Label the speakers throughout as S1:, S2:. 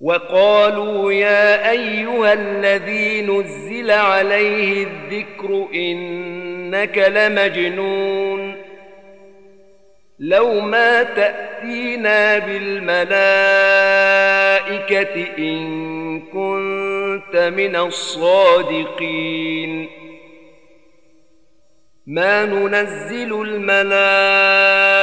S1: وقالوا يا أيها الذي نزل عليه الذكر إنك لمجنون. لو ما تأتينا بالملائكة إن كنت من الصادقين. ما ننزل الملائكة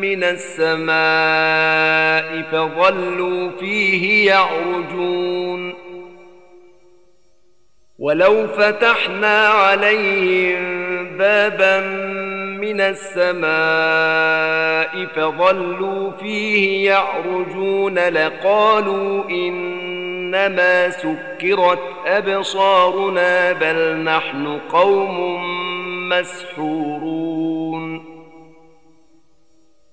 S1: من السماء فظلوا فيه يعرجون. ولو فتحنا عليهم بابا من السماء فظلوا فيه يعرجون لقالوا إن إنما سكرت أبصارنا بل نحن قوم مسحورون.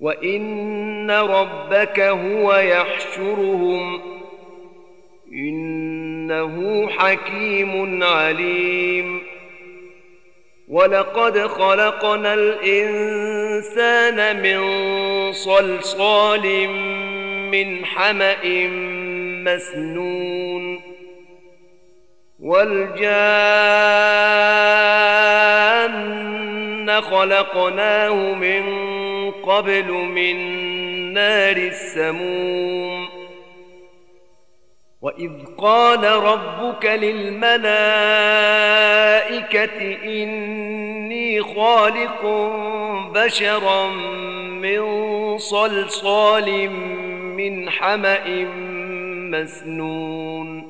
S1: وإن ربك هو يحشرهم إنه حكيم عليم ولقد خلقنا الإنسان من صلصال من حمأ مسنون والجان خلقناه من قبل من نار السموم. وإذ قال ربك للملائكة إني خالق بشرا من صلصال من حمأ مسنون.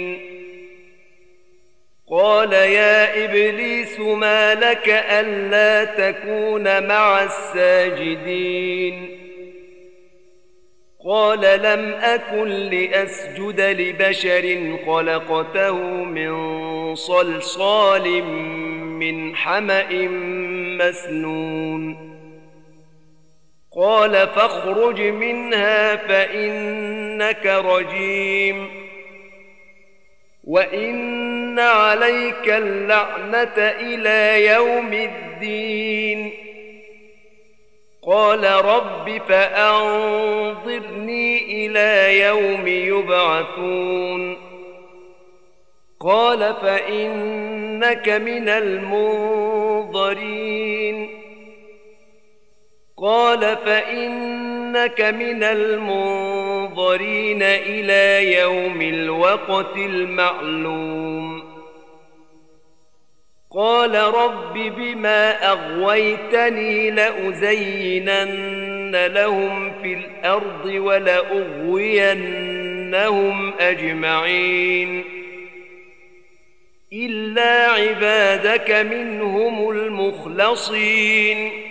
S1: قال يا إبليس ما لك ألا تكون مع الساجدين؟ قال لم أكن لأسجد لبشر خلقته من صلصال من حمأ مسنون. قال فاخرج منها فإنك رجيم. وإن عليك اللعنة إلى يوم الدين قال رب فأنظرني إلى يوم يبعثون قال فإنك من المنظرين قال فإنك من المنظرين إلى يوم الوقت المعلوم. قال رب بما أغويتني لأزينن لهم في الأرض ولأغوينهم أجمعين. إلا عبادك منهم المخلصين.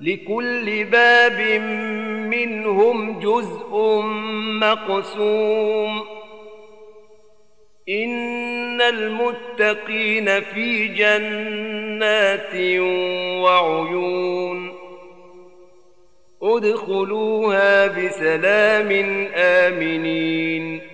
S1: لكل باب منهم جزء مقسوم. إن المتقين في جنات وعيون. ادخلوها بسلام آمنين.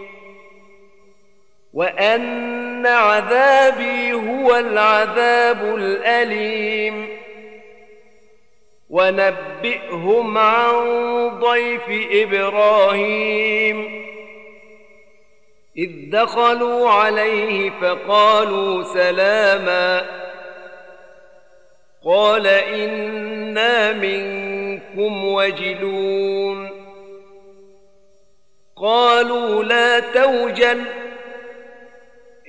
S1: وأن عذابي هو العذاب الأليم ونبئهم عن ضيف إبراهيم إذ دخلوا عليه فقالوا سلاما قال إنا منكم وجلون قالوا لا توجل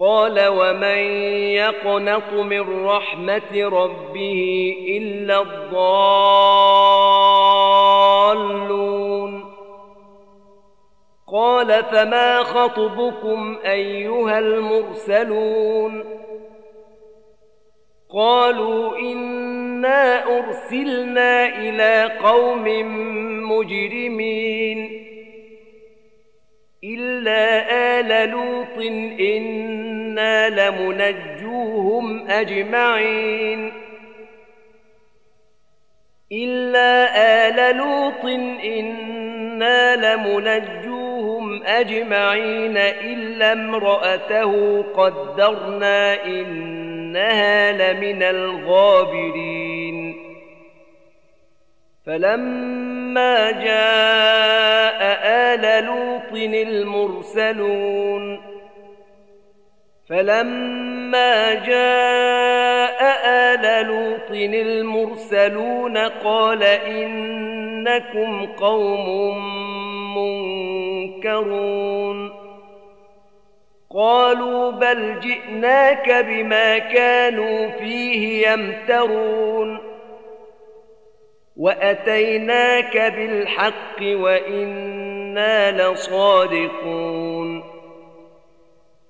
S1: قال ومن يقنط من رحمة ربه إلا الضالون قال فما خطبكم أيها المرسلون قالوا إنا أرسلنا إلى قوم مجرمين إلا آل لوط إنا لمنجوهم أجمعين إلا آل لوط إنا لمنجوهم أجمعين إلا امرأته قدرنا إنها لمن الغابرين فلما جاء آل لوط المرسلون فلما جاء آل لوط المرسلون قال إنكم قوم منكرون قالوا بل جئناك بما كانوا فيه يمترون وأتيناك بالحق وإنا لصادقون.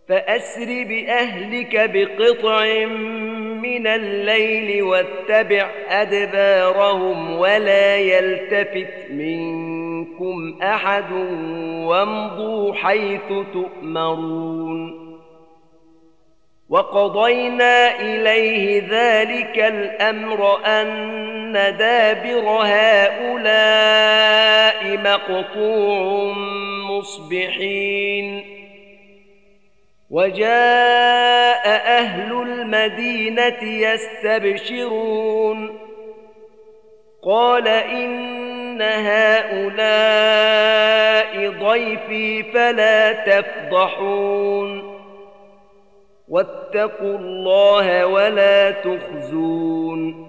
S1: فأسر بأهلك بقطع من الليل واتبع أدبارهم ولا يلتفت منكم أحد وامضوا حيث تؤمرون. وقضينا إليه ذلك الأمر أن دابر هؤلاء مقطوع مصبحين. وجاء أهل المدينة يستبشرون. قال إن هؤلاء ضيفي فلا تفضحون. واتقوا الله ولا تخزون.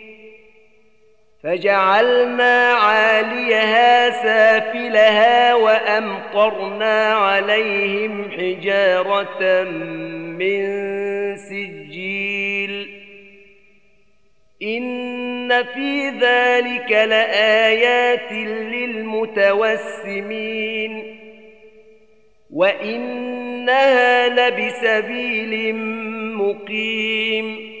S1: فجعلنا عاليها سافلها وأمطرنا عليهم حجارة من سجيل. إن في ذلك لآيات للمتوسمين. وإنها لبسبيل مقيم.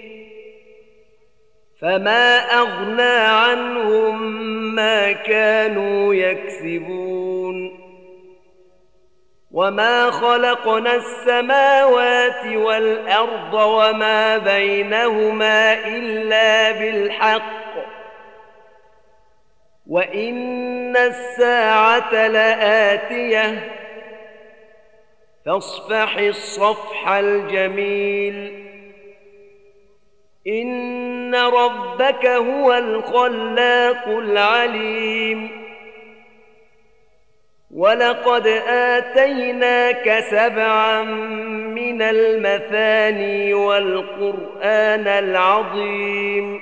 S1: فما أغنى عنهم ما كانوا يكسبون وما خلقنا السماوات والأرض وما بينهما إلا بالحق وإن الساعة لآتية فاصفح الصفح الجميل ربك هو الخلاق العليم ولقد آتيناك سبعا من المثاني والقرآن العظيم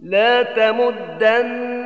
S1: لا تمدن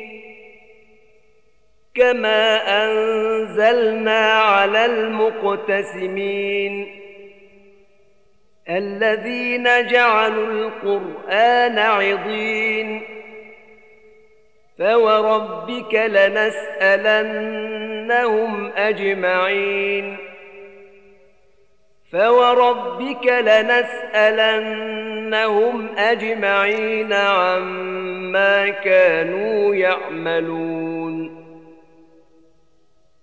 S1: كما أنزلنا على المقتسمين الذين جعلوا القرآن عضين فوربك لنسألنهم أجمعين فوربك لنسألنهم أجمعين عما كانوا يعملون